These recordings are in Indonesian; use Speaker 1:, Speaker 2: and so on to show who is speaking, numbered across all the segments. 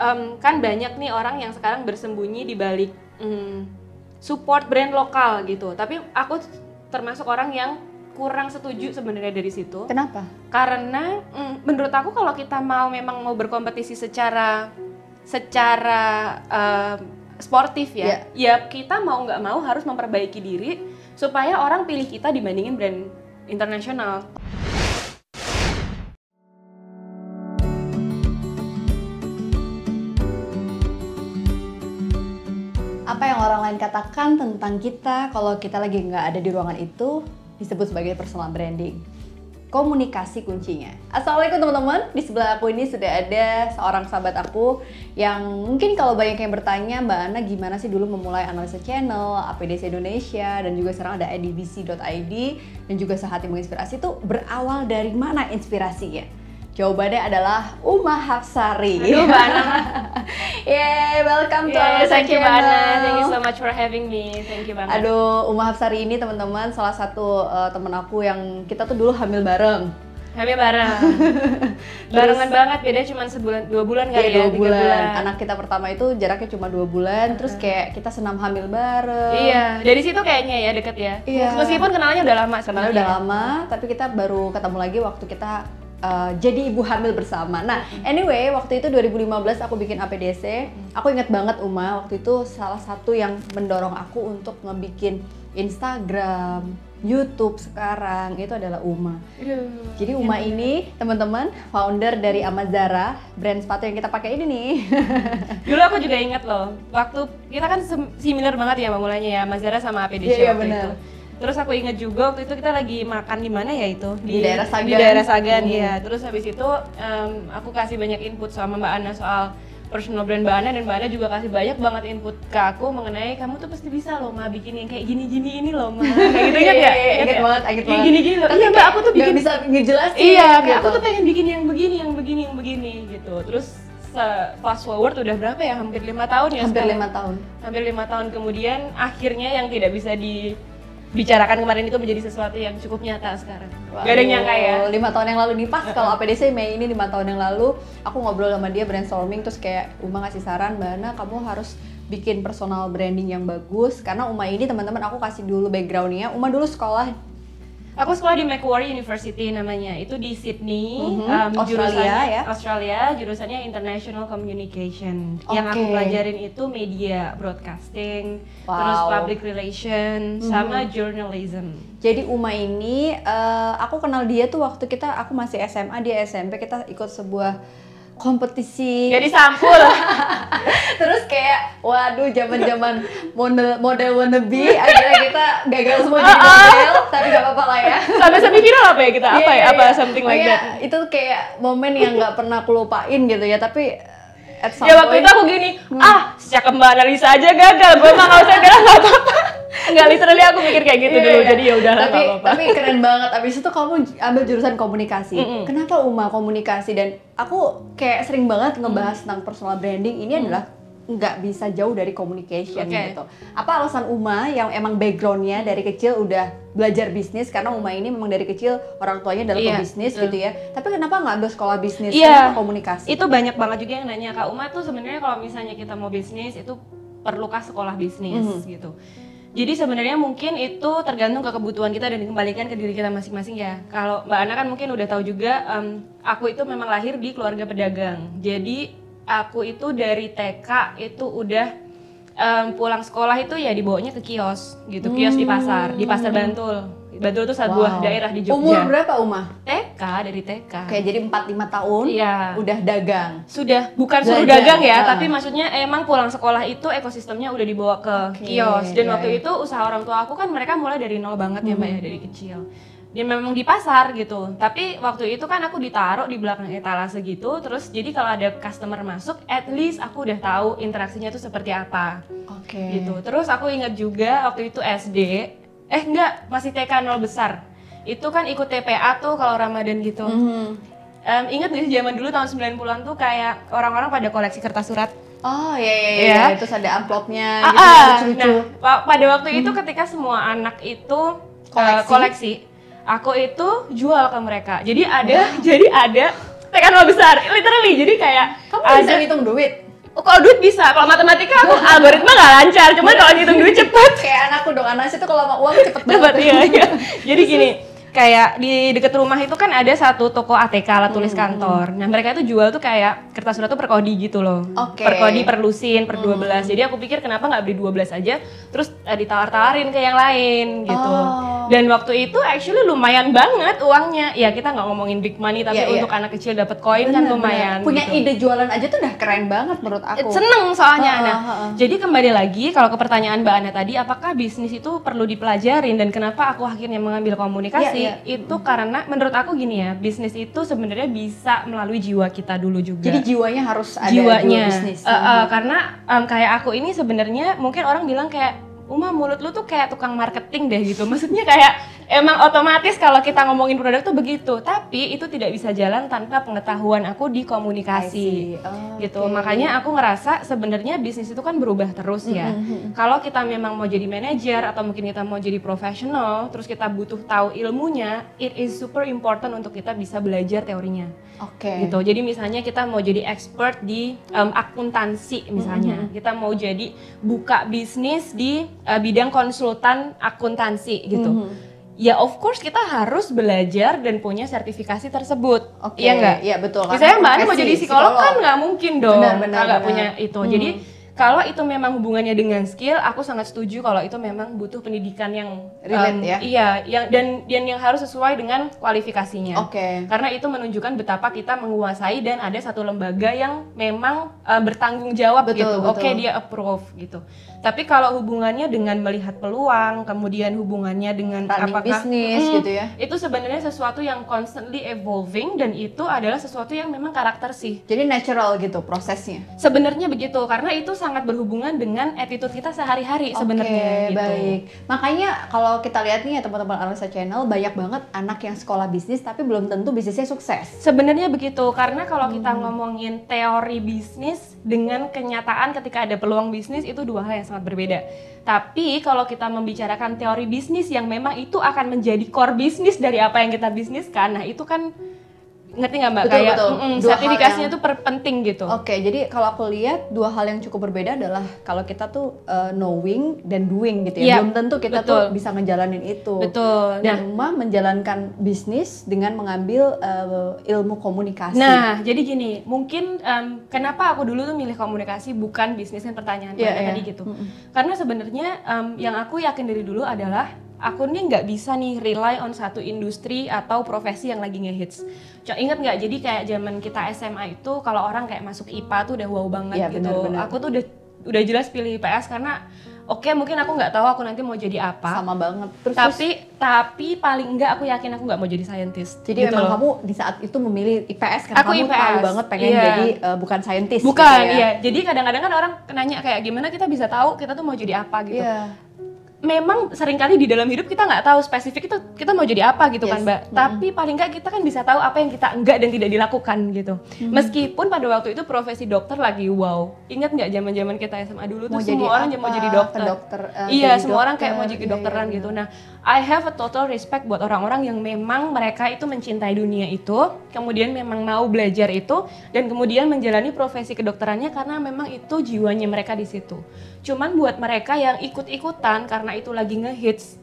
Speaker 1: em, kan banyak nih orang yang sekarang bersembunyi di balik mm, support brand lokal gitu. Tapi aku termasuk orang yang kurang setuju sebenarnya dari situ.
Speaker 2: Kenapa?
Speaker 1: Karena mm, menurut aku kalau kita mau memang mau berkompetisi secara secara em, sportif ya, ya kita mau nggak mau harus memperbaiki diri supaya orang pilih kita dibandingin brand internasional.
Speaker 2: Yang orang lain katakan tentang kita kalau kita lagi nggak ada di ruangan itu disebut sebagai personal branding. Komunikasi kuncinya. Assalamualaikum teman-teman. Di sebelah aku ini sudah ada seorang sahabat aku yang mungkin kalau banyak yang bertanya Mbak Ana gimana sih dulu memulai analisa channel, APDC Indonesia dan juga sekarang ada edbc.id dan juga sehati menginspirasi itu berawal dari mana inspirasinya? Jawabannya adalah Uma Hafsari.
Speaker 1: Aduh, Mbak.
Speaker 2: Yeay, welcome to
Speaker 1: Yeah,
Speaker 2: our
Speaker 1: thank you
Speaker 2: channel.
Speaker 1: Mbak Ana. Thank you so much for having me. Thank you banget.
Speaker 2: Aduh, Uma Hafsari ini teman-teman salah satu uh, temen aku yang kita tuh dulu hamil bareng.
Speaker 1: Kami bareng. Barengan banget, beda cuma sebulan, dua bulan kali
Speaker 2: Iya,
Speaker 1: ya,
Speaker 2: dua
Speaker 1: tiga
Speaker 2: bulan. Anak kita pertama itu jaraknya cuma dua bulan, terus kayak kita senam hamil bareng.
Speaker 1: Iya, dari situ kayaknya ya deket ya.
Speaker 2: Iya.
Speaker 1: Meskipun kenalnya udah lama sebenarnya.
Speaker 2: udah lama, tapi kita baru ketemu lagi waktu kita uh, jadi ibu hamil bersama. Nah, anyway, waktu itu 2015 aku bikin APDC. Aku ingat banget Uma, waktu itu salah satu yang mendorong aku untuk ngebikin Instagram, YouTube sekarang itu adalah Uma.
Speaker 1: Aduh.
Speaker 2: Jadi Uma ini teman-teman founder dari Amazara, brand sepatu yang kita pakai ini nih.
Speaker 1: Dulu aku juga ingat loh, waktu kita kan similar banget ya mulanya ya, Mas Zara sama APDC
Speaker 2: Iya, iya,
Speaker 1: waktu
Speaker 2: benar.
Speaker 1: itu. Terus aku ingat juga waktu itu kita lagi makan di mana ya itu
Speaker 2: Di daerah Sagan.
Speaker 1: Di daerah Sagan,
Speaker 2: Hmm.
Speaker 1: iya. Terus habis itu em, aku kasih banyak input sama Mbak Ana soal personal brand Mbak Ana dan Mbak Ana juga kasih banyak banget input ke aku mengenai kamu tuh pasti bisa loh Ma bikin yang kayak gini-gini ini loh Ma. Kayak gitu ya?
Speaker 2: Iya,
Speaker 1: Ingat ya?
Speaker 2: banget, ingat
Speaker 1: Kayak
Speaker 2: banget.
Speaker 1: gini-gini loh. Iya Mbak, aku tuh bikin
Speaker 2: bisa ngejelasin.
Speaker 1: Iya, kayak
Speaker 2: gitu.
Speaker 1: aku tuh pengen bikin yang begini, yang begini, yang begini gitu. Terus fast forward udah berapa ya? Hampir lima tahun ya
Speaker 2: hampir lima tahun.
Speaker 1: Hampir lima tahun kemudian, akhirnya yang tidak bisa dibicarakan kemarin itu menjadi sesuatu yang cukup nyata sekarang. Gak ada yang nyangka ya.
Speaker 2: Lima tahun yang lalu nih pas kalau APDC Mei ini lima tahun yang lalu aku ngobrol sama dia brainstorming terus kayak Uma ngasih saran Mbak Ana kamu harus bikin personal branding yang bagus karena Uma ini teman-teman aku kasih dulu backgroundnya Uma dulu sekolah
Speaker 1: Aku sekolah di Macquarie University namanya, itu di Sydney,
Speaker 2: Mhm,
Speaker 1: um,
Speaker 2: Australia
Speaker 1: jurusannya
Speaker 2: ya?
Speaker 1: Australia, jurusannya International Communication. Yang aku pelajarin itu media broadcasting,
Speaker 2: Wow.
Speaker 1: terus public relation, sama journalism.
Speaker 2: Jadi Uma ini eh, aku kenal dia tuh waktu kita aku masih SMA dia SMP kita ikut sebuah kompetisi
Speaker 1: Jadi sampul.
Speaker 2: terus kayak waduh zaman-zaman model model wannabe akhirnya kita gagal semua jadi model tapi gak apa-apa lah ya
Speaker 1: Sampai semifinal apa ya kita? Apa
Speaker 2: Iya,
Speaker 1: ya? Apa
Speaker 2: iya.
Speaker 1: something like that?
Speaker 2: itu kayak momen yang nggak pernah aku lupain gitu ya tapi at some
Speaker 1: Ya waktu
Speaker 2: point-
Speaker 1: itu aku gini, ah secakep Mbak Analisa aja gagal, gue mah nggak usah bilang nggak apa-apa. Nggak literally aku mikir kayak gitu
Speaker 2: Iya,
Speaker 1: dulu,
Speaker 2: iya.
Speaker 1: jadi ya udah
Speaker 2: tapi
Speaker 1: nggak apa-apa.
Speaker 2: tapi keren banget abis itu kamu ambil jurusan komunikasi
Speaker 1: Mm-mm.
Speaker 2: kenapa Uma komunikasi dan aku kayak sering banget ngebahas
Speaker 1: Mm.
Speaker 2: tentang personal branding ini adalah nggak bisa jauh dari communication
Speaker 1: Oke.
Speaker 2: gitu apa alasan Uma yang emang backgroundnya dari kecil udah belajar bisnis karena Uma ini memang dari kecil orang tuanya adalah
Speaker 1: Iya,
Speaker 2: pebisnis gitu ya tapi kenapa nggak ambil sekolah bisnis
Speaker 1: Iya.
Speaker 2: kenapa komunikasi
Speaker 1: Itu banyak banget juga yang nanya Kak Uma tuh sebenarnya kalau misalnya kita mau bisnis itu perlukah sekolah bisnis
Speaker 2: Mhm.
Speaker 1: gitu. Jadi sebenarnya mungkin itu tergantung ke kebutuhan kita dan dikembalikan ke diri kita masing-masing ya. Kalau Mbak Ana kan mungkin udah tahu juga, em, aku itu memang lahir di keluarga pedagang. Jadi aku itu dari TK itu udah em, pulang sekolah itu ya dibawanya ke kios gitu, kios di pasar, di pasar Bantul. Bantul itu satu buah
Speaker 2: Wow.
Speaker 1: daerah di
Speaker 2: umur
Speaker 1: Jogja.
Speaker 2: berapa Uma
Speaker 1: TK dari TK.
Speaker 2: kayak jadi 4-5 tahun
Speaker 1: Iya.
Speaker 2: udah dagang
Speaker 1: sudah bukan suruh dagang ya,
Speaker 2: ah.
Speaker 1: tapi maksudnya emang pulang sekolah itu ekosistemnya udah dibawa ke
Speaker 2: Oke,
Speaker 1: kios. Dan
Speaker 2: iya,
Speaker 1: waktu
Speaker 2: iya.
Speaker 1: itu usaha orang tua aku kan mereka mulai dari nol banget ya mbak
Speaker 2: Hmm.
Speaker 1: ya dari kecil. Dia memang di pasar gitu. Tapi waktu itu kan aku ditaruh di belakang etalase gitu. Terus jadi kalau ada customer masuk, at least aku udah tahu interaksinya tuh seperti apa
Speaker 2: oke
Speaker 1: gitu. Terus aku ingat juga waktu itu SD, eh enggak masih TK nol besar. Itu kan ikut TPA tuh kalau Ramadan gitu.
Speaker 2: Mhm.
Speaker 1: Em, ingat gak sih zaman dulu tahun 90-an tuh kayak orang-orang pada koleksi kertas surat.
Speaker 2: Oh iya iya iya,
Speaker 1: Iya.
Speaker 2: terus ada amplopnya
Speaker 1: Ah,
Speaker 2: gitu
Speaker 1: ah.
Speaker 2: lucu-lucu.
Speaker 1: Nah, pada waktu itu ketika semua anak itu
Speaker 2: Koleksi.
Speaker 1: koleksi, aku itu jual ke mereka. Jadi ada, jadi ada tekan besar, literally. Jadi kayak
Speaker 2: Kamu
Speaker 1: ada
Speaker 2: bisa ngitung duit?
Speaker 1: Oh, kalau duit bisa, kalau matematika aku algoritma nggak lancar, cuman kalau ngitung duit cepet.
Speaker 2: Kayak anakku dong, anak itu kalau sama uang cepet banget.
Speaker 1: iya, iya. Jadi gini, kayak di deket rumah itu kan ada satu toko ATK alat tulis kantor. Nah mereka itu jual tuh kayak kertas surat tuh per kodi gitu loh.
Speaker 2: Oke.
Speaker 1: Per kodi, per lusin, per 12. Jadi aku pikir kenapa nggak beli 12 aja, terus eh, ditawar-tawarin ke yang lain gitu.
Speaker 2: Oh.
Speaker 1: Dan waktu itu actually lumayan banget uangnya. Ya kita nggak ngomongin big money, tapi
Speaker 2: Iya, iya.
Speaker 1: untuk anak kecil dapat koin kan lumayan.
Speaker 2: bener. Punya
Speaker 1: gitu.
Speaker 2: ide jualan aja tuh udah keren banget menurut aku.
Speaker 1: Seneng soalnya.
Speaker 2: Heeh,
Speaker 1: nah,
Speaker 2: heeh.
Speaker 1: jadi kembali lagi kalau ke pertanyaan Mbak Ana tadi, apakah bisnis itu perlu dipelajarin dan kenapa aku akhirnya mengambil komunikasi?
Speaker 2: Iya, iya.
Speaker 1: Itu karena menurut aku gini ya, bisnis itu sebenarnya bisa melalui jiwa kita dulu juga.
Speaker 2: Jadi jiwanya harus ada
Speaker 1: jiwanya,
Speaker 2: jiwa bisnis.
Speaker 1: Eh, eh, karena em, kayak aku ini sebenarnya mungkin orang bilang kayak Uma mulut lu tuh kayak tukang marketing deh gitu. Maksudnya kayak emang otomatis kalau kita ngomongin produk tuh begitu. Tapi itu tidak bisa jalan tanpa pengetahuan aku di komunikasi.
Speaker 2: Oh,
Speaker 1: gitu.
Speaker 2: oke.
Speaker 1: Makanya aku ngerasa sebenarnya bisnis itu kan berubah terus ya.
Speaker 2: Mm-hmm.
Speaker 1: Kalau kita memang mau jadi manajer atau mungkin kita mau jadi profesional, terus kita butuh tahu ilmunya, it is super important untuk kita bisa belajar teorinya.
Speaker 2: Oke.
Speaker 1: Gitu. Jadi misalnya kita mau jadi expert di um, akuntansi misalnya.
Speaker 2: Mm-hmm.
Speaker 1: Kita mau jadi buka bisnis di uh, bidang konsultan akuntansi gitu. Ya of course kita harus belajar dan punya sertifikasi tersebut.
Speaker 2: Oke.
Speaker 1: Iya nggak?
Speaker 2: Iya betul.
Speaker 1: Misalnya Mbak Ani mau jadi psikolog, kan nggak mungkin dong
Speaker 2: Benar, benar,
Speaker 1: kalau nggak punya itu.
Speaker 2: Hmm.
Speaker 1: Jadi kalau itu memang hubungannya dengan skill, aku sangat setuju kalau itu memang butuh pendidikan yang
Speaker 2: Relate
Speaker 1: um,
Speaker 2: ya?
Speaker 1: Iya, yang dan dan yang harus sesuai dengan kualifikasinya.
Speaker 2: Oke.
Speaker 1: Karena itu menunjukkan betapa kita menguasai dan ada satu lembaga yang memang uh, bertanggung jawab
Speaker 2: Betul,
Speaker 1: gitu. Oke, dia approve gitu. Tapi kalau hubungannya dengan melihat peluang, kemudian hubungannya dengan apakah
Speaker 2: bisnis
Speaker 1: Hmm,
Speaker 2: gitu ya.
Speaker 1: itu sebenarnya sesuatu yang constantly evolving dan itu adalah sesuatu yang memang karakter sih.
Speaker 2: Jadi natural gitu prosesnya.
Speaker 1: Sebenarnya begitu karena itu sangat berhubungan dengan attitude kita sehari-hari sebenarnya
Speaker 2: Oke,
Speaker 1: gitu.
Speaker 2: baik. Makanya kalau kita lihat nih ya teman-teman Analisa Channel banyak banget anak yang sekolah bisnis tapi belum tentu bisnisnya sukses.
Speaker 1: Sebenarnya begitu karena kalau kita
Speaker 2: Hmm.
Speaker 1: ngomongin teori bisnis dengan kenyataan ketika ada peluang bisnis itu dua hal yang sangat berbeda. Tapi kalau kita membicarakan teori bisnis yang memang itu akan menjadi core bisnis dari apa yang kita bisniskan, nah itu kan ngerti nggak mbak
Speaker 2: Betul,
Speaker 1: kayak
Speaker 2: betul.
Speaker 1: mm-mm,
Speaker 2: Dua
Speaker 1: sertifikasinya
Speaker 2: yang-
Speaker 1: tuh per- penting gitu.
Speaker 2: Oke, jadi kalau aku lihat dua hal yang cukup berbeda adalah kalau kita tuh uh, knowing dan doing gitu ya.
Speaker 1: Iya,
Speaker 2: Belum tentu kita
Speaker 1: betul.
Speaker 2: tuh bisa ngejalanin itu.
Speaker 1: Betul.
Speaker 2: Dan Uma menjalankan bisnis dengan mengambil uh, ilmu komunikasi.
Speaker 1: Nah, jadi gini, mungkin em, kenapa aku dulu tuh milih komunikasi bukan bisnis kan pertanyaan Mbak
Speaker 2: iya.
Speaker 1: tadi gitu. Karena sebenarnya em, yang aku yakin dari dulu adalah aku nih nggak bisa nih rely on satu industri atau profesi yang lagi ngehits. Co- Ingat nggak? Jadi kayak zaman kita SMA itu kalau orang kayak masuk IPA tuh udah wow banget
Speaker 2: Iya,
Speaker 1: gitu.
Speaker 2: benar-benar.
Speaker 1: Aku tuh udah udah jelas pilih IPS karena oke mungkin aku nggak tahu aku nanti mau jadi apa.
Speaker 2: sama banget. Terus,
Speaker 1: Tapi tapi paling nggak aku yakin aku nggak mau jadi scientist.
Speaker 2: jadi
Speaker 1: gitu
Speaker 2: memang
Speaker 1: loh.
Speaker 2: kamu di saat itu memilih IPS karena
Speaker 1: Aku
Speaker 2: kamu tahu
Speaker 1: IPS,
Speaker 2: banget pengen
Speaker 1: iya.
Speaker 2: jadi uh, bukan saintis.
Speaker 1: Bukan,
Speaker 2: gitu ya.
Speaker 1: iya. Jadi kadang-kadang kan orang nanya kayak gimana kita bisa tahu kita tuh mau jadi apa gitu.
Speaker 2: Iya.
Speaker 1: Memang sering kali di dalam hidup kita nggak tahu spesifik itu kita mau jadi apa gitu
Speaker 2: Yes.
Speaker 1: kan, Mbak. Tapi paling nggak kita kan bisa tahu apa yang kita enggak dan tidak dilakukan gitu. Meskipun pada waktu itu profesi dokter lagi wow. Ingat nggak zaman-zaman kita SMA dulu
Speaker 2: Mau
Speaker 1: tuh
Speaker 2: jadi
Speaker 1: semua orang mau
Speaker 2: apa?
Speaker 1: jadi
Speaker 2: Ke
Speaker 1: dokter.
Speaker 2: dokter, eh,
Speaker 1: iya,
Speaker 2: jadi
Speaker 1: semua orang kayak mau jadi
Speaker 2: Iya,
Speaker 1: dokteran
Speaker 2: iya,
Speaker 1: gitu. Nah, I have a total respect buat orang-orang yang memang mereka itu mencintai dunia itu, kemudian memang mau belajar itu, dan kemudian menjalani profesi kedokterannya karena memang itu jiwanya mereka di situ. Cuman buat mereka yang ikut-ikutan karena itu lagi ngehits,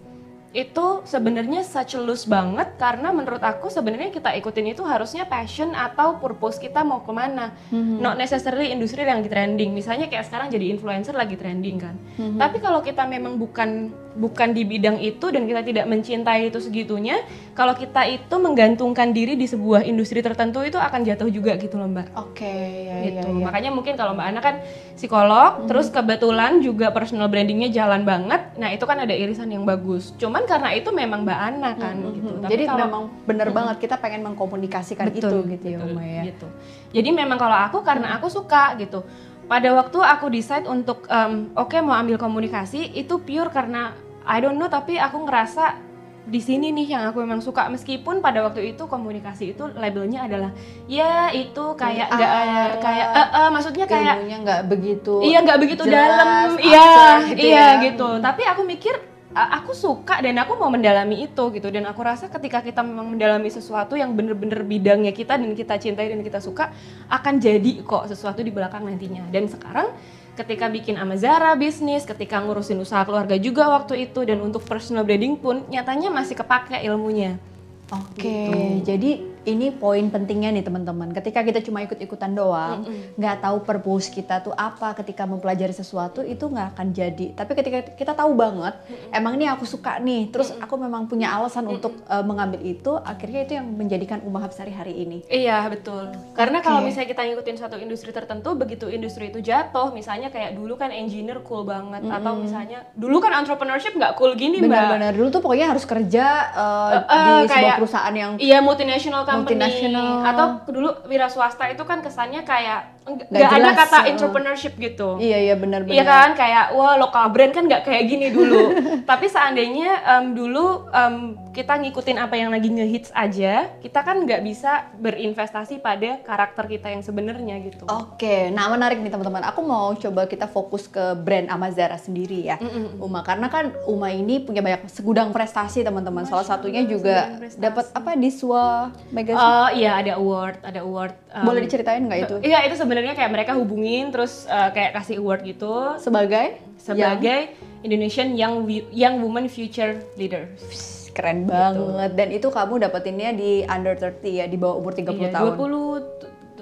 Speaker 1: itu sebenarnya such loose banget karena menurut aku sebenarnya kita ikutin itu harusnya passion atau purpose kita mau ke mana. Not necessarily industri yang lagi trending. Misalnya kayak sekarang jadi influencer lagi trending kan. Tapi kalau kita memang bukan bukan di bidang itu dan kita tidak mencintai itu segitunya kalau kita itu menggantungkan diri di sebuah industri tertentu itu akan jatuh juga gitu loh mbak
Speaker 2: Oke, ya, ya,
Speaker 1: gitu.
Speaker 2: ya.
Speaker 1: Makanya mungkin kalau Mbak Ana kan psikolog, terus kebetulan juga personal brandingnya jalan banget. Nah itu kan ada irisan yang bagus. Cuman karena itu memang Mbak Ana kan gitu.
Speaker 2: Hmm,
Speaker 1: Tapi
Speaker 2: Jadi
Speaker 1: kalau-
Speaker 2: memang bener banget kita pengen mengkomunikasikan itu gitu ya
Speaker 1: betul,
Speaker 2: Uma ya.
Speaker 1: gitu. Jadi memang kalau aku karena aku suka gitu. Pada waktu aku decide untuk em, oke mau ambil komunikasi itu pure karena I don't know tapi aku ngerasa di sini nih yang aku memang suka meskipun pada waktu itu komunikasi itu labelnya adalah ya itu kayak nggak
Speaker 2: PR,
Speaker 1: kayak eh, eh, maksudnya kayak
Speaker 2: Ilmunya nggak begitu.
Speaker 1: Iya nggak begitu
Speaker 2: jelas,
Speaker 1: dalam, iya
Speaker 2: gitu
Speaker 1: iya
Speaker 2: ya.
Speaker 1: gitu. Tapi aku mikir aku suka dan aku mau mendalami itu gitu dan aku rasa ketika kita memang mendalami sesuatu yang bener-bener bidangnya kita dan kita cintai dan kita suka akan jadi kok sesuatu di belakang nantinya dan sekarang ketika bikin Amazara bisnis, ketika ngurusin usaha keluarga juga waktu itu dan untuk personal branding pun nyatanya masih kepake ilmunya.
Speaker 2: Oke,
Speaker 1: Gitu.
Speaker 2: jadi ini poin pentingnya nih teman-teman. Ketika kita cuma ikut-ikutan doang, nggak tahu purpose kita tuh apa ketika mempelajari sesuatu itu nggak akan jadi. Tapi ketika kita tahu banget, emang ini aku suka nih, terus aku memang punya alasan untuk uh, mengambil itu, akhirnya itu yang menjadikan Umahab sehari-hari ini.
Speaker 1: Iya betul. Karena kalau
Speaker 2: Oke.
Speaker 1: misalnya kita ngikutin suatu industri tertentu, begitu industri itu jatuh, misalnya kayak dulu kan engineer cool banget, atau misalnya dulu kan entrepreneurship nggak cool gini mbak.
Speaker 2: Benar-benar dulu tuh pokoknya harus kerja uh,
Speaker 1: Eh, eh,
Speaker 2: di sebuah
Speaker 1: kayak-
Speaker 2: perusahaan yang
Speaker 1: Iya multinational company.
Speaker 2: Multinational.
Speaker 1: Atau dulu wira swasta itu kan kesannya kayak nggak ada kata
Speaker 2: uh.
Speaker 1: entrepreneurship gitu.
Speaker 2: iya iya benar-benar.
Speaker 1: Iya kan kayak wah lokal brand kan nggak kayak gini dulu. Tapi seandainya em, dulu em, kita ngikutin apa yang lagi ngehits aja, kita kan nggak bisa berinvestasi pada karakter kita yang sebenarnya gitu.
Speaker 2: Oke, nah menarik nih teman-teman. Aku mau coba kita fokus ke brand Amazara sendiri ya, Uma. Karena kan Uma ini punya banyak segudang prestasi teman-teman. Salah satunya juga dapat apa di Swa Magazine.
Speaker 1: Oh iya ada award, ada award. em,
Speaker 2: Boleh diceritain nggak itu?
Speaker 1: Iya itu sebenarnya kayak mereka hubungin terus eh, kayak kasih award gitu
Speaker 2: Sebagai
Speaker 1: sebagai Indonesian Young Young Woman Future Leader.
Speaker 2: Yang- keren banget. Dan itu kamu dapetinnya di under 30 ya, di bawah umur 30
Speaker 1: Iya,
Speaker 2: tahun.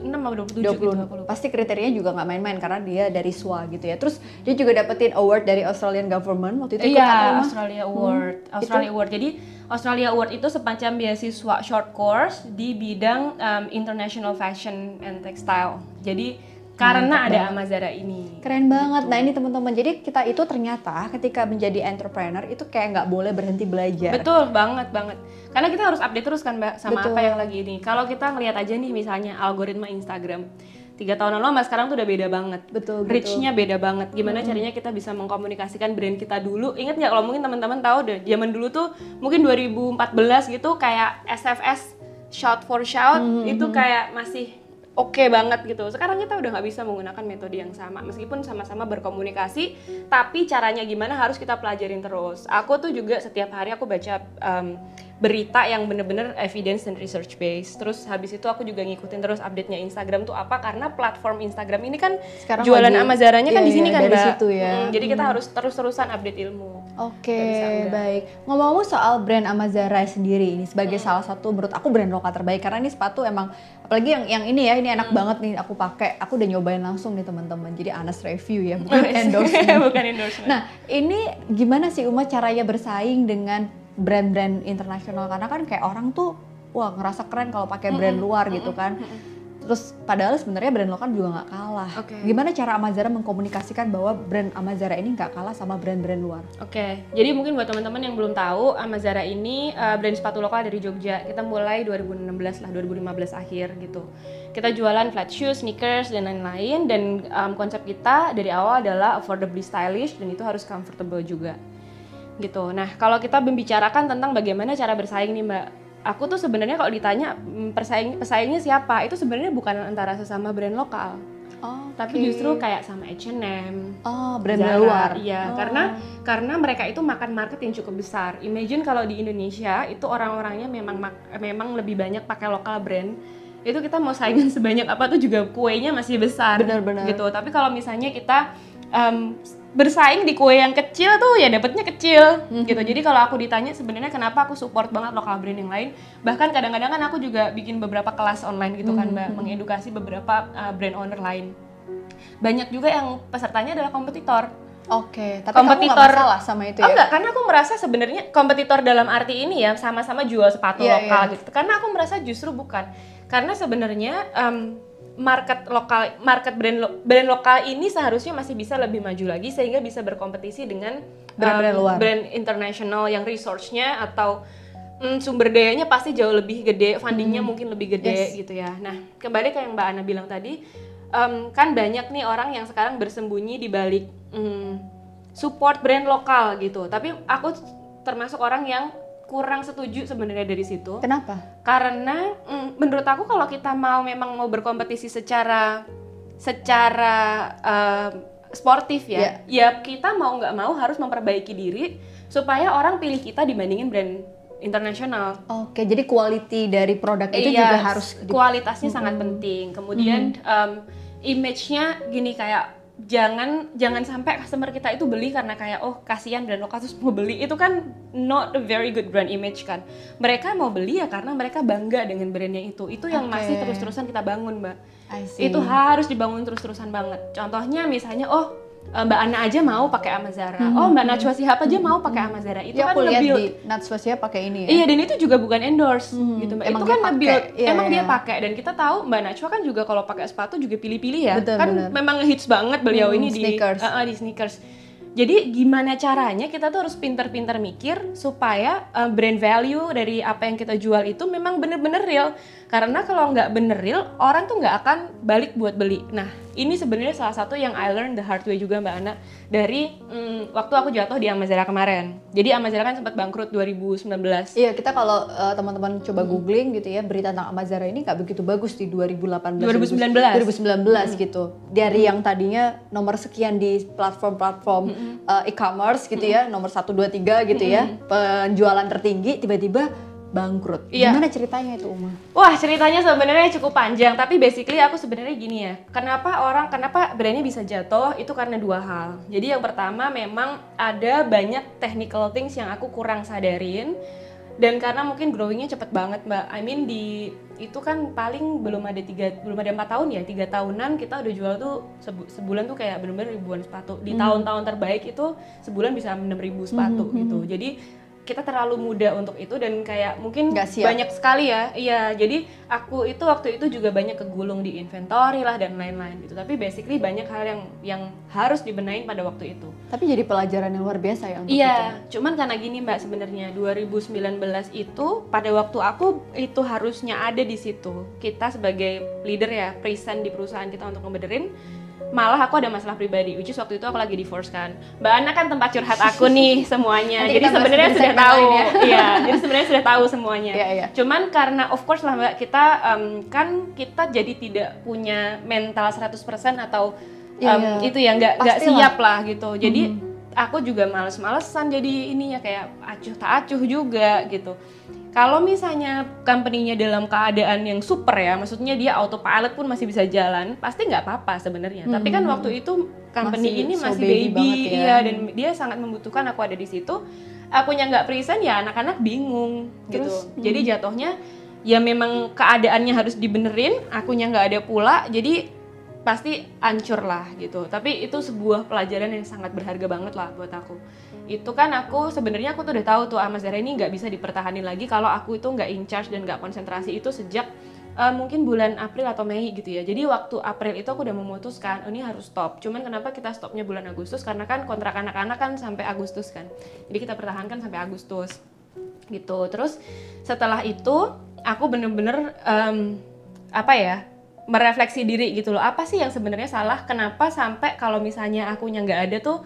Speaker 1: 26 atau 27 gitu
Speaker 2: 20
Speaker 1: aku lupa.
Speaker 2: pasti kriterianya juga nggak main-main karena dia dari SWA gitu ya. Terus dia juga dapetin award dari Australian Government waktu itu
Speaker 1: Iya,
Speaker 2: Uma?
Speaker 1: Australia Award. Australia Award. Jadi Australia Award itu semacam beasiswa short course di bidang um, international fashion and textile. Jadi karena ada Amazara ini.
Speaker 2: Keren banget. Nah ini teman-teman, jadi kita itu ternyata ketika menjadi entrepreneur itu kayak nggak boleh berhenti belajar.
Speaker 1: Betul banget banget. Karena kita harus update terus kan mbak sama
Speaker 2: Betul.
Speaker 1: apa yang lagi ini. Kalau kita ngelihat aja nih misalnya algoritma Instagram tiga tahun lalu sama sekarang tuh udah beda banget.
Speaker 2: Betul, betul.
Speaker 1: Reach-nya beda banget. Gimana caranya kita bisa mengkomunikasikan brand kita dulu? Ingat nggak kalau mungkin teman-teman tahu deh, zaman dulu tuh mungkin 2014 gitu kayak SFS shout for shout
Speaker 2: Hmm,
Speaker 1: itu kayak masih oke banget gitu. Sekarang kita udah nggak bisa menggunakan metode yang sama, meskipun sama-sama berkomunikasi, tapi caranya gimana harus kita pelajarin terus. Aku tuh juga setiap hari aku baca um, berita yang bener-bener evidence dan research based. Terus habis itu aku juga ngikutin terus update-nya Instagram tuh apa karena platform Instagram ini kan
Speaker 2: Sekarang
Speaker 1: jualan
Speaker 2: lagi-
Speaker 1: Amazaranya kan
Speaker 2: iya,
Speaker 1: di sini
Speaker 2: iya,
Speaker 1: kan, Mbak.
Speaker 2: situ ya.
Speaker 1: Mm, jadi kita harus terus-terusan update ilmu.
Speaker 2: Oke,
Speaker 1: enggak.
Speaker 2: baik. Ngomong-ngomong soal brand Amazara sendiri ini sebagai salah satu menurut aku brand lokal terbaik karena ini sepatu emang apalagi yang yang ini ya ini enak banget nih aku pakai. Aku udah nyobain langsung nih teman-teman. Jadi Anas review ya, bukan endorsement.
Speaker 1: Bukan endorsement.
Speaker 2: Nah, ini gimana sih Uma caranya bersaing dengan brand-brand internasional karena kan kayak orang tuh wah ngerasa keren kalau pakai brand luar gitu kan. Terus padahal sebenarnya brand lokal juga nggak kalah.
Speaker 1: Oke.
Speaker 2: Gimana cara Amazara mengkomunikasikan bahwa brand Amazara ini nggak kalah sama brand-brand luar?
Speaker 1: Oke, jadi mungkin buat teman-teman yang belum tahu, Amazara ini uh, brand sepatu lokal dari Jogja. Kita mulai 2016 lah, 2015 akhir gitu. Kita jualan flat shoes, sneakers dan lain-lain. Dan um, konsep kita dari awal adalah affordably stylish dan itu harus comfortable juga. Gitu. Nah, kalau kita membicarakan tentang bagaimana cara bersaing nih Mbak, aku tuh sebenarnya kalau ditanya mm, persaing pesaingnya siapa, itu sebenarnya bukan antara sesama brand lokal,
Speaker 2: Oh,
Speaker 1: tapi justru kayak sama H&M,
Speaker 2: oh brand
Speaker 1: Zara,
Speaker 2: luar.
Speaker 1: Iya,
Speaker 2: Oh.
Speaker 1: karena karena mereka itu makan market yang cukup besar. Imagine kalau di Indonesia itu orang-orangnya memang memang lebih banyak pakai lokal brand. Itu kita mau saingan sebanyak apa tuh juga kuenya masih besar.
Speaker 2: Benar-benar.
Speaker 1: Gitu. Tapi kalau misalnya kita em, bersaing di kue yang kecil tuh ya dapetnya kecil
Speaker 2: Mhm.
Speaker 1: gitu. Jadi kalau aku ditanya sebenarnya kenapa aku support banget lokal brand yang lain, bahkan kadang-kadang kan aku juga bikin beberapa kelas online gitu kan,
Speaker 2: Mhm.
Speaker 1: Mbak, mengedukasi beberapa uh, brand owner lain. Banyak juga yang pesertanya adalah kompetitor.
Speaker 2: Oke, tapi
Speaker 1: Kompetitor-
Speaker 2: kamu nggak masalah sama itu
Speaker 1: Oh
Speaker 2: ya?
Speaker 1: enggak, karena aku merasa sebenarnya kompetitor dalam arti ini ya sama-sama jual sepatu
Speaker 2: Iya,
Speaker 1: lokal
Speaker 2: iya.
Speaker 1: gitu. Karena aku merasa justru bukan. Karena sebenarnya em, market lokal, market brand lo- brand lokal ini seharusnya masih bisa lebih maju lagi sehingga bisa berkompetisi dengan
Speaker 2: Brand-brand luar.
Speaker 1: brand internasional yang resource-nya atau mm, sumber dayanya pasti jauh lebih gede, fundingnya mungkin lebih gede
Speaker 2: Hmm. Yes.
Speaker 1: gitu ya. Nah, kembali ke yang Mbak Ana bilang tadi, em, kan banyak nih orang yang sekarang bersembunyi di balik mm, support brand lokal gitu. Tapi aku termasuk orang yang kurang setuju sebenarnya dari situ.
Speaker 2: Kenapa?
Speaker 1: Karena mm, menurut aku kalau kita mau memang mau berkompetisi secara secara em, sportif ya, ya kita mau nggak mau harus memperbaiki diri supaya orang pilih kita dibandingin brand internasional.
Speaker 2: Oke, jadi quality dari produk itu juga harus
Speaker 1: kualitasnya sangat penting. Kemudian em, image-nya gini kayak jangan jangan sampai customer kita itu beli karena kayak oh kasihan brand lokal terus mau beli itu kan not a very good brand image kan. Mereka mau beli ya karena mereka bangga dengan brandnya itu. Itu yang
Speaker 2: Oke.
Speaker 1: masih terus-terusan kita bangun, Mbak. Itu harus dibangun terus-terusan banget. Contohnya misalnya oh Mbak Ana aja mau pakai Amazara. Oh, Mbak Najwa Shihab aja mau pakai Amazara. Itu
Speaker 2: ya
Speaker 1: kan
Speaker 2: aku lihat di Natswasia pakai ini ya.
Speaker 1: Iya dan itu juga bukan endorse
Speaker 2: Hmm,
Speaker 1: gitu mbak.
Speaker 2: emang
Speaker 1: itu kan nge-build,
Speaker 2: iya,
Speaker 1: emang
Speaker 2: iya.
Speaker 1: dia pakai dan kita tahu mbak Najwa kan juga kalau pakai sepatu juga pilih-pilih ya.
Speaker 2: Betul,
Speaker 1: kan
Speaker 2: bener.
Speaker 1: memang ngehits banget beliau
Speaker 2: Hmm,
Speaker 1: ini
Speaker 2: sneakers.
Speaker 1: di uh, uh, di sneakers. Jadi gimana caranya kita tuh harus pintar-pintar mikir supaya uh, brand value dari apa yang kita jual itu memang bener-bener real. Karena kalau nggak bener real, orang tuh nggak akan balik buat beli. Nah, ini sebenarnya salah satu yang I learned the hard way juga Mbak Ana dari mm, waktu aku jatuh di Amazara kemarin. Jadi Amazara kan sempat bangkrut 2019.
Speaker 2: Iya, kita kalau uh, teman-teman coba googling gitu ya, berita tentang Amazara ini nggak begitu bagus di 2018
Speaker 1: 2019.
Speaker 2: 2019 gitu. Dari yang tadinya nomor sekian di platform-platform uh, e-commerce gitu ya, nomor 1 2 3 gitu ya, penjualan tertinggi tiba-tiba bangkrut.
Speaker 1: Iya.
Speaker 2: Gimana ceritanya itu, Uma?
Speaker 1: Wah ceritanya sebenarnya cukup panjang, tapi basically aku sebenarnya gini ya. Kenapa orang, kenapa brandnya bisa jatuh? Itu karena dua hal. Jadi yang pertama memang ada banyak technical things yang aku kurang sadarin. Dan karena mungkin growingnya cepet banget mbak. I mean di itu kan paling belum ada tiga belum ada empat tahun ya tiga tahunan kita udah jual tuh sebu- sebulan tuh kayak bener-bener ribuan sepatu di tahun-tahun terbaik itu sebulan bisa enam ribu sepatu gitu jadi kita terlalu muda untuk itu dan kayak mungkin banyak sekali ya. Iya jadi aku itu waktu itu juga banyak kegulung di inventory lah dan lain-lain gitu. Tapi basically banyak hal yang yang harus dibenahin pada waktu itu.
Speaker 2: Tapi jadi pelajaran yang luar biasa ya untuk.
Speaker 1: Iya, cuman karena gini Mbak sebenarnya 2019 itu pada waktu aku itu harusnya ada di situ. Kita sebagai leader ya, present di perusahaan kita untuk ngebenerin malah aku ada masalah pribadi, which is waktu itu aku lagi divorce kan. Mbak Ana kan tempat curhat aku nih semuanya.
Speaker 2: Nanti
Speaker 1: jadi sebenarnya sudah tahu.
Speaker 2: ya.
Speaker 1: Iya, jadi sebenarnya sudah tahu semuanya.
Speaker 2: Iya, iya.
Speaker 1: Cuman karena of course lah Mbak, kita em, kan kita jadi tidak punya mental 100% atau
Speaker 2: Iya,
Speaker 1: em,
Speaker 2: iya.
Speaker 1: itu ya nggak nggak siap lah gitu. Jadi aku juga males-malesan jadi ini ya kayak acuh tak acuh juga gitu. Kalau misalnya company-nya dalam keadaan yang super ya, maksudnya dia autopilot pun masih bisa jalan, pasti nggak apa-apa sebenarnya. Tapi kan waktu itu company
Speaker 2: Masih
Speaker 1: ini
Speaker 2: so
Speaker 1: masih
Speaker 2: baby
Speaker 1: baby,
Speaker 2: banget ya.
Speaker 1: iya dan dia sangat membutuhkan aku ada di situ. Akunya nggak present ya anak-anak bingung gitu.
Speaker 2: Terus,
Speaker 1: Jadi jatuhnya ya memang keadaannya harus dibenerin, akunya nggak ada pula, jadi pasti hancur lah gitu. Tapi itu sebuah pelajaran yang sangat berharga banget lah buat aku. Itu kan aku sebenarnya aku tuh udah tahu tuh Amazara ini nggak bisa dipertahanin lagi kalau aku itu nggak in charge dan nggak konsentrasi itu sejak eh, mungkin bulan April atau Mei gitu ya. Jadi waktu April itu aku udah memutuskan oh, ini harus stop. Cuman kenapa kita stopnya bulan Agustus? Karena kan kontrak anak-anak kan sampai Agustus kan. Jadi kita pertahankan sampai Agustus gitu. Terus setelah itu aku bener-bener em, apa ya merefleksi diri gitu loh. Apa sih yang sebenarnya salah? Kenapa sampai kalau misalnya akunya nggak ada tuh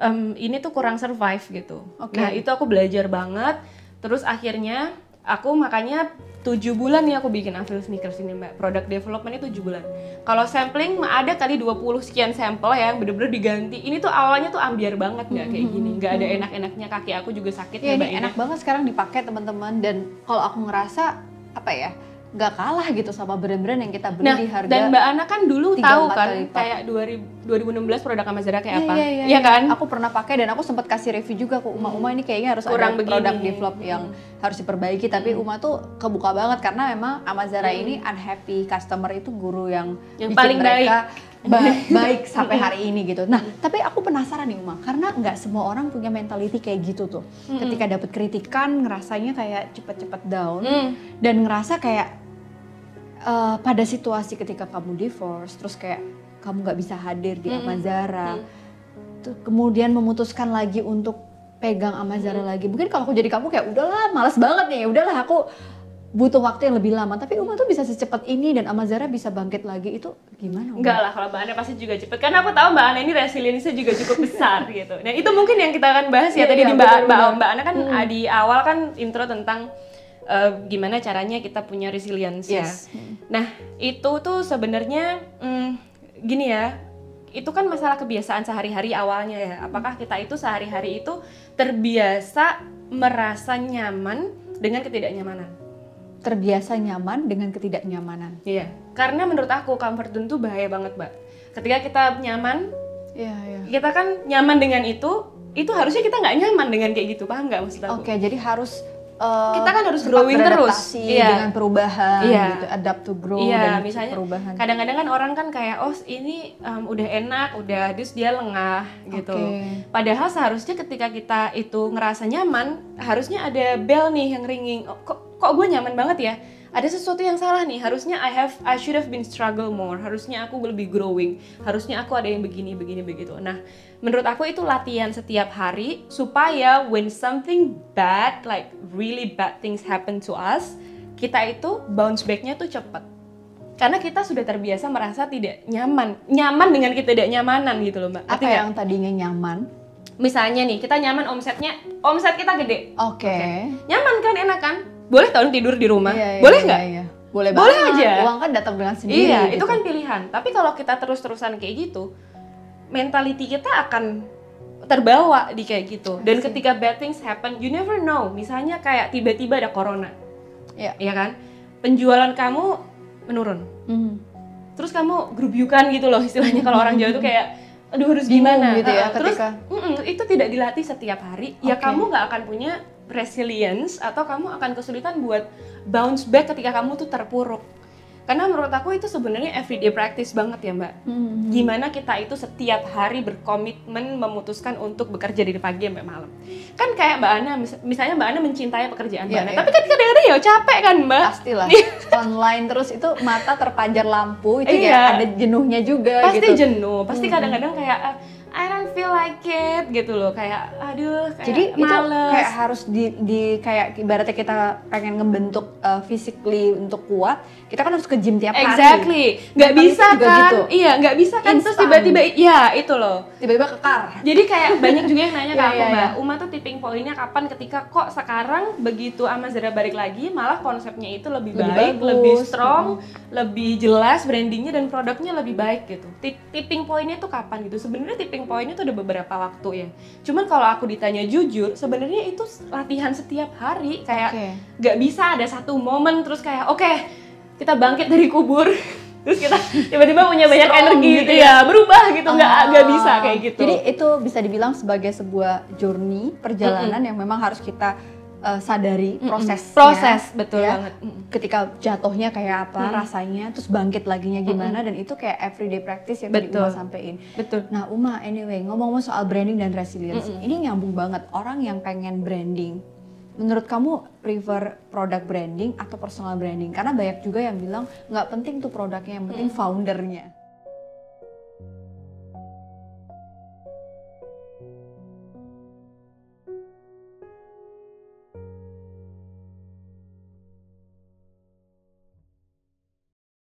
Speaker 1: em, ini tuh kurang survive gitu.
Speaker 2: Oke.
Speaker 1: Nah itu aku belajar banget. Terus akhirnya aku makanya tujuh bulan nih aku bikin Avril Sneakers ini mbak product development itu tujuh bulan kalau sampling ada kali 20 sekian sampel ya yang bener-bener diganti ini tuh awalnya tuh ambiar banget nggak kayak gini nggak ada enak-enaknya kaki aku juga sakit
Speaker 2: Ya ini enak banget sekarang dipakai teman-teman dan kalau aku ngerasa apa ya nggak kalah gitu sama brand-brand yang kita beli
Speaker 1: Nah,
Speaker 2: di harga
Speaker 1: dan Mbak Ana kan dulu tahu kan kayak 2000, 2016 produk Amazara kayak
Speaker 2: Iya,
Speaker 1: apa?
Speaker 2: Iya, iya,
Speaker 1: Iya kan?
Speaker 2: Aku pernah pakai dan aku sempat kasih review juga ke Uma. Uma ini kayaknya harus
Speaker 1: Kurang
Speaker 2: ada
Speaker 1: begini.
Speaker 2: produk develop yang harus diperbaiki. Tapi Uma tuh kebuka banget karena memang Amazara ini unhappy customer itu guru yang,
Speaker 1: Yang
Speaker 2: bikin
Speaker 1: paling
Speaker 2: mereka ba- baik sampai hari ini gitu. Nah, tapi aku penasaran nih Uma, karena nggak semua orang punya mentality kayak gitu tuh. Ketika dapat kritikan, ngerasanya kayak cepet-cepet down
Speaker 1: Hmm.
Speaker 2: dan ngerasa kayak eh, pada situasi ketika kamu divorce, terus kayak kamu nggak bisa hadir di
Speaker 1: Mm-mm.
Speaker 2: Amazara, tuh kemudian memutuskan lagi untuk pegang Amazara lagi. Mungkin kalau aku jadi kamu kayak udahlah, males banget nih, udahlah aku butuh waktu yang lebih lama. Tapi Uma tuh bisa secepat ini dan Amazara bisa bangkit lagi itu gimana? Uma?
Speaker 1: Enggak lah, kalau Mbak Ana pasti juga cepet. Karena aku tahu Mbak Ana ini resiliensinya juga cukup besar gitu. Dan itu mungkin yang kita akan bahas ya
Speaker 2: Iya,
Speaker 1: tadi
Speaker 2: iya,
Speaker 1: di Mbak, Mbak. Mbak Ana kan ah, di awal kan intro tentang eh, gimana caranya kita punya resilience ya.
Speaker 2: Yes.
Speaker 1: Nah, itu tuh sebenarnya mm, gini ya. itu kan masalah kebiasaan sehari-hari awalnya ya. Apakah kita itu sehari-hari itu terbiasa merasa nyaman dengan ketidaknyamanan?
Speaker 2: Terbiasa nyaman dengan ketidaknyamanan.
Speaker 1: Iya. Karena menurut aku comfort zone tuh bahaya banget, Mbak. Ketika kita nyaman,
Speaker 2: Iya, iya.
Speaker 1: kita kan nyaman dengan itu, itu harusnya kita nggak nyaman dengan kayak gitu, paham nggak maksud aku?
Speaker 2: Oke, jadi harus uh,
Speaker 1: Kita kan harus growing terus. Iya.
Speaker 2: dengan perubahan
Speaker 1: Iya.
Speaker 2: gitu, adapt to grow
Speaker 1: Iya,
Speaker 2: dan
Speaker 1: misalnya
Speaker 2: perubahan.
Speaker 1: kadang-kadang kan orang kan kayak oh ini um, udah enak, udah terus dia lengah gitu.
Speaker 2: Oke.
Speaker 1: Padahal seharusnya ketika kita itu ngerasa nyaman, harusnya ada bell nih yang ringing. Oh, kok kok gue nyaman banget ya? Ada sesuatu yang salah nih. Harusnya I have I should have been struggle more. Harusnya aku lebih growing. Harusnya aku ada yang begini begini begitu. Nah, menurut aku itu latihan setiap hari supaya when something bad like really bad things happen to us, kita itu bounce back-nya tuh cepet karena kita sudah terbiasa merasa tidak nyaman nyaman dengan ketidaknyamanan gitu loh mbak
Speaker 2: Apa
Speaker 1: nggak?
Speaker 2: yang tadinya nyaman?
Speaker 1: misalnya nih kita nyaman omsetnya omset kita gede
Speaker 2: Oke.
Speaker 1: nyaman kan enak kan boleh tahun tidur di rumah
Speaker 2: Iya, iya,
Speaker 1: boleh
Speaker 2: iya,
Speaker 1: nggak
Speaker 2: iya. Boleh,
Speaker 1: Boleh
Speaker 2: banget.
Speaker 1: aja.
Speaker 2: Uang kan datang dengan sendiri.
Speaker 1: iya
Speaker 2: gitu.
Speaker 1: itu kan pilihan tapi kalau kita terus-terusan kayak gitu mentality kita akan terbawa di kayak gitu dan
Speaker 2: I see.
Speaker 1: ketika bad things happen you never know misalnya kayak tiba-tiba ada corona
Speaker 2: Iya.
Speaker 1: ya kan penjualan kamu menurun
Speaker 2: Mhm.
Speaker 1: terus kamu grubyukan gitu loh istilahnya kalau orang Jawa tuh kayak aduh harus gimana
Speaker 2: gitu ya
Speaker 1: terus
Speaker 2: ketika-
Speaker 1: mm-mm, itu tidak dilatih setiap hari ya
Speaker 2: Oke.
Speaker 1: kamu nggak akan punya resilience atau kamu akan kesulitan buat bounce back ketika kamu tuh terpuruk karena menurut aku itu sebenarnya everyday practice banget ya mbak
Speaker 2: Mhm.
Speaker 1: gimana kita itu setiap hari berkomitmen memutuskan untuk bekerja dari pagi sampai malam kan kayak mbak Ana mis- misalnya mbak Ana mencintai pekerjaan mbak
Speaker 2: Iya,
Speaker 1: Ana
Speaker 2: iya.
Speaker 1: tapi kan kadang-kadang ya capek kan mbak
Speaker 2: Pastilah. Online terus itu mata terpanjar lampu itu
Speaker 1: Iya.
Speaker 2: ya ada jenuhnya juga
Speaker 1: pasti
Speaker 2: gitu.
Speaker 1: jenuh pasti kadang-kadang kayak ah, I don't feel like it gitu loh kayak aduh kayak
Speaker 2: Jadi itu
Speaker 1: males
Speaker 2: kayak harus di, di kayak ibaratnya kita pengen ngebentuk uh, physically untuk kuat, kita kan harus ke gym tiap hari.
Speaker 1: exactly nggak
Speaker 2: Mentality
Speaker 1: bisa kan
Speaker 2: gitu.
Speaker 1: iya nggak bisa kan terus
Speaker 2: Instan.
Speaker 1: tiba-tiba ya itu loh
Speaker 2: Tiba-tiba kekar.
Speaker 1: jadi kayak banyak juga yang nanya ke
Speaker 2: Iya,
Speaker 1: aku
Speaker 2: iya,
Speaker 1: mbak
Speaker 2: iya.
Speaker 1: Uma tuh tipping pointnya kapan ketika kok sekarang begitu Amazara balik lagi malah konsepnya itu lebih,
Speaker 2: Lebih
Speaker 1: baik
Speaker 2: bagus.
Speaker 1: lebih strong lebih jelas brandingnya dan produknya lebih baik gitu Tip- tipping pointnya tuh kapan gitu sebenarnya tipping pointnya tuh udah beberapa waktu ya. Cuman kalau aku ditanya jujur sebenarnya itu latihan setiap hari. Kayak nggak bisa ada satu momen terus kayak oke kita bangkit dari kubur. Terus kita tiba-tiba punya banyak
Speaker 2: Strong
Speaker 1: energi.
Speaker 2: gitu ya.
Speaker 1: ya berubah gitu. Nggak
Speaker 2: Ah.
Speaker 1: nggak bisa kayak gitu.
Speaker 2: Jadi itu bisa dibilang sebagai sebuah journey perjalanan yang memang harus kita uh, sadari prosesnya.
Speaker 1: proses betul
Speaker 2: ya.
Speaker 1: banget.
Speaker 2: Ketika jatuhnya kayak apa
Speaker 1: Mm-mm.
Speaker 2: rasanya, terus bangkit laginya gimana dan itu kayak everyday practice yang tadi
Speaker 1: Betul.
Speaker 2: Uma sampein.
Speaker 1: betul
Speaker 2: Nah Uma, anyway ngomong-ngomong soal branding dan resilience,
Speaker 1: Mm-mm.
Speaker 2: ini nyambung banget orang yang pengen branding. Menurut kamu prefer produk branding atau personal branding? Karena banyak juga yang bilang nggak penting tuh produknya, yang penting foundernya.